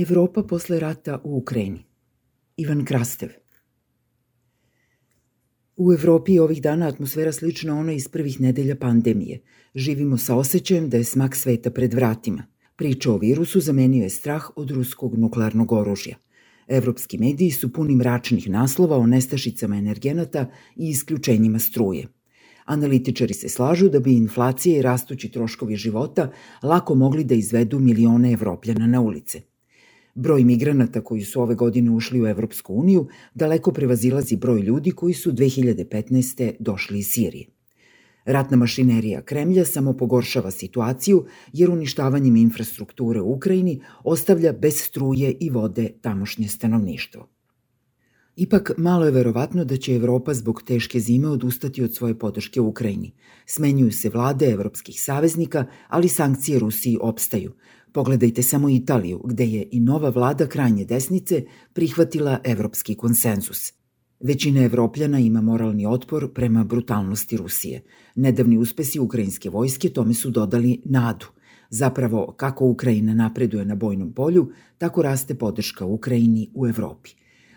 Evropa posle rata u Ukrajini. Ivan Krastev. U Evropi je ovih dana atmosfera slična onoj iz prvih nedelja pandemije. Živimo sa osjećajem da je smak sveta pred vratima. Priča o virusu zamenio je strah od ruskog nuklearnog oružja. Evropski mediji su puni mračnih naslova o nestašicama energenata i isključenjima struje – Analitičari se slažu da bi inflacija i rastući troškovi života lako mogli da izvedu milione evropljana na ulice. Broj migranata koji su ove godine ušli u Evropsku uniju daleko prevazilazi broj ljudi koji su 2015. došli iz Sirije. Ratna mašinerija Kremlja samo pogoršava situaciju jer uništavanjem infrastrukture u Ukrajini ostavlja bez struje i vode tamošnje stanovništvo. Ipak, malo je verovatno da će Evropa zbog teške zime odustati od svoje podrške Ukrajini. Smenjuju se vlade evropskih saveznika, ali sankcije Rusiji opstaju. Pogledajte samo Italiju, gde je i nova vlada krajnje desnice prihvatila evropski konsenzus. Većina evropljana ima moralni otpor prema brutalnosti Rusije. Nedavni uspesi ukrajinske vojske tome su dodali nadu. Zapravo, kako Ukrajina napreduje na bojnom polju, tako raste podrška Ukrajini u Evropi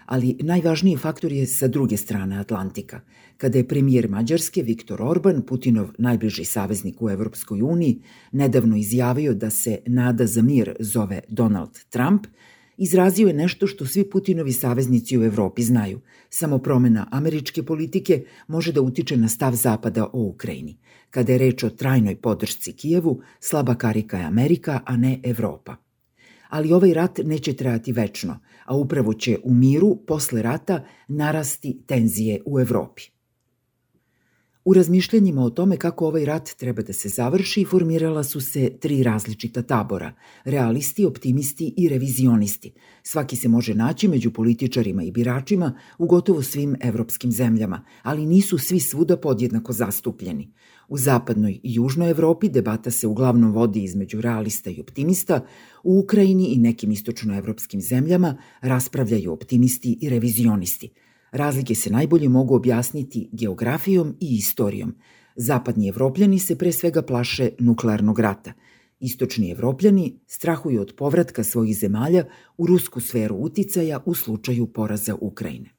ali najvažniji faktor je sa druge strane Atlantika. Kada je premijer Mađarske Viktor Orban, Putinov najbliži saveznik u Evropskoj uniji, nedavno izjavio da se nada za mir zove Donald Trump, izrazio je nešto što svi Putinovi saveznici u Evropi znaju. Samo promena američke politike može da utiče na stav Zapada o Ukrajini. Kada je reč o trajnoj podršci Kijevu, slaba karika je Amerika, a ne Evropa ali ovaj rat neće trajati večno, a upravo će u miru posle rata narasti tenzije u Evropi. U razmišljanjima o tome kako ovaj rat treba da se završi formirala su se tri različita tabora, realisti, optimisti i revizionisti. Svaki se može naći među političarima i biračima u gotovo svim evropskim zemljama, ali nisu svi svuda podjednako zastupljeni. U zapadnoj i južnoj Evropi debata se uglavnom vodi između realista i optimista, u Ukrajini i nekim istočnoevropskim zemljama raspravljaju optimisti i revizionisti – Razlike se najbolje mogu objasniti geografijom i istorijom. Zapadni evropljani se pre svega plaše nuklearnog rata. Istočni evropljani strahuju od povratka svojih zemalja u rusku sferu uticaja u slučaju poraza Ukrajine.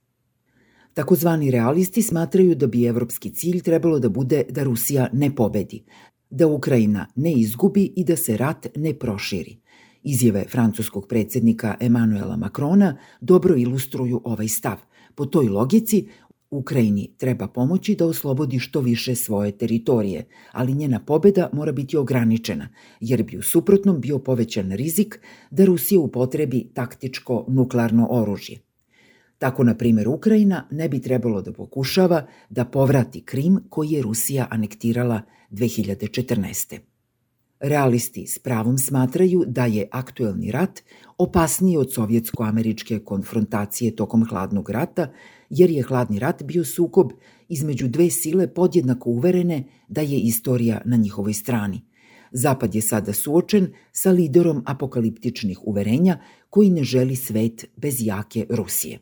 Takozvani realisti smatraju da bi evropski cilj trebalo da bude da Rusija ne pobedi, da Ukrajina ne izgubi i da se rat ne proširi. Izjave francuskog predsednika Emanuela Makrona dobro ilustruju ovaj stav – Po toj logici, Ukrajini treba pomoći da oslobodi što više svoje teritorije, ali njena pobeda mora biti ograničena, jer bi u suprotnom bio povećan rizik da Rusija upotrebi taktičko nuklearno oružje. Tako, na primjer, Ukrajina ne bi trebalo da pokušava da povrati Krim koji je Rusija anektirala 2014. Realisti s pravom smatraju da je aktuelni rat opasniji od sovjetsko-američke konfrontacije tokom hladnog rata, jer je hladni rat bio sukob između dve sile podjednako uverene da je istorija na njihovoj strani. Zapad je sada suočen sa liderom apokaliptičnih uverenja koji ne želi svet bez jake Rusije.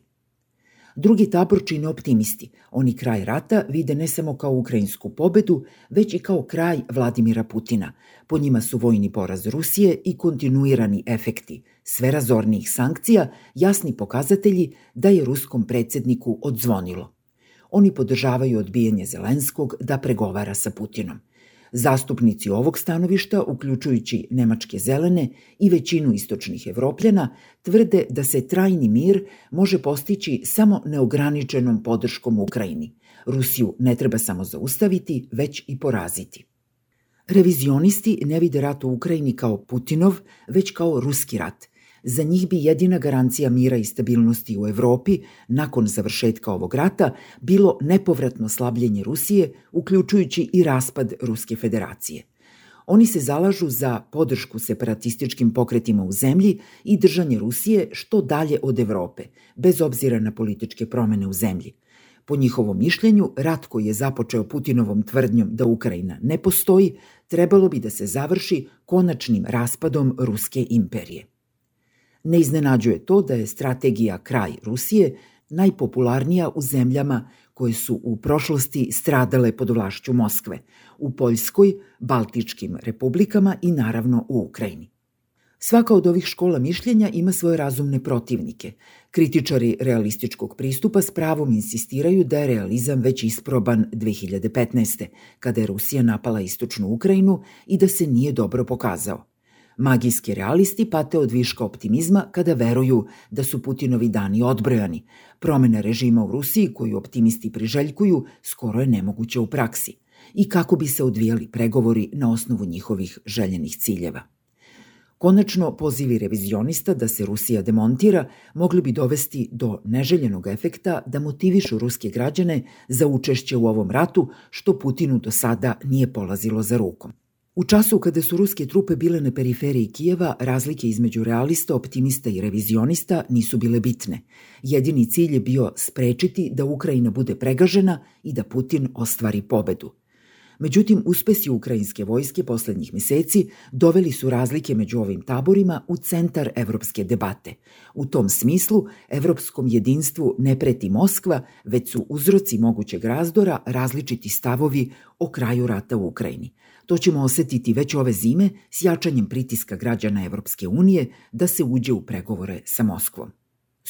Drugi tabor čine optimisti. Oni kraj rata vide ne samo kao ukrajinsku pobedu, već i kao kraj Vladimira Putina. Po njima su vojni poraz Rusije i kontinuirani efekti sve razornijih sankcija jasni pokazatelji da je ruskom predsedniku odzvonilo. Oni podržavaju odbijanje Zelenskog da pregovara sa Putinom. Zastupnici ovog stanovišta, uključujući Nemačke zelene i većinu istočnih evropljana, tvrde da se trajni mir može postići samo neograničenom podrškom Ukrajini. Rusiju ne treba samo zaustaviti, već i poraziti. Revizionisti ne vide rat u Ukrajini kao Putinov, već kao ruski rat, Za njih bi jedina garancija mira i stabilnosti u Evropi nakon završetka ovog rata bilo nepovratno slabljenje Rusije, uključujući i raspad Ruske federacije. Oni se zalažu za podršku separatističkim pokretima u zemlji i držanje Rusije što dalje od Evrope, bez obzira na političke promene u zemlji. Po njihovom mišljenju, rat koji je započeo Putinovom tvrdnjom da Ukrajina ne postoji, trebalo bi da se završi konačnim raspadom Ruske imperije. Ne iznenađuje to da je strategija kraj Rusije najpopularnija u zemljama koje su u prošlosti stradale pod vlašću Moskve, u Poljskoj, Baltičkim republikama i naravno u Ukrajini. Svaka od ovih škola mišljenja ima svoje razumne protivnike. Kritičari realističkog pristupa s pravom insistiraju da je realizam već isproban 2015. kada je Rusija napala istočnu Ukrajinu i da se nije dobro pokazao. Magijski realisti pate od viška optimizma kada veruju da su Putinovi dani odbrojani. Promena režima u Rusiji koju optimisti priželjkuju skoro je nemoguća u praksi. I kako bi se odvijali pregovori na osnovu njihovih željenih ciljeva. Konačno, pozivi revizionista da se Rusija demontira mogli bi dovesti do neželjenog efekta da motivišu ruske građane za učešće u ovom ratu, što Putinu do sada nije polazilo za rukom. U času kada su ruske trupe bile na periferiji Kijeva, razlike između realista, optimista i revizionista nisu bile bitne. Jedini cilj je bio sprečiti da Ukrajina bude pregažena i da Putin ostvari pobedu. Međutim, uspesi ukrajinske vojske poslednjih meseci doveli su razlike među ovim taborima u centar evropske debate. U tom smislu, evropskom jedinstvu ne preti Moskva, već su uzroci mogućeg razdora različiti stavovi o kraju rata u Ukrajini. To ćemo osetiti već ove zime s jačanjem pritiska građana Evropske unije da se uđe u pregovore sa Moskvom.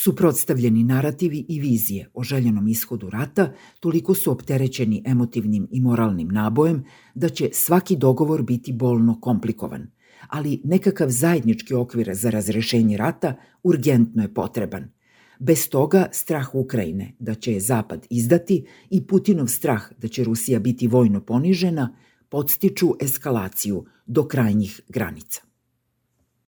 Suprotstavljeni narativi i vizije o željenom ishodu rata toliko su opterećeni emotivnim i moralnim nabojem da će svaki dogovor biti bolno komplikovan, ali nekakav zajednički okvir za razrešenje rata urgentno je potreban. Bez toga strah Ukrajine da će je Zapad izdati i Putinov strah da će Rusija biti vojno ponižena podstiču eskalaciju do krajnjih granica.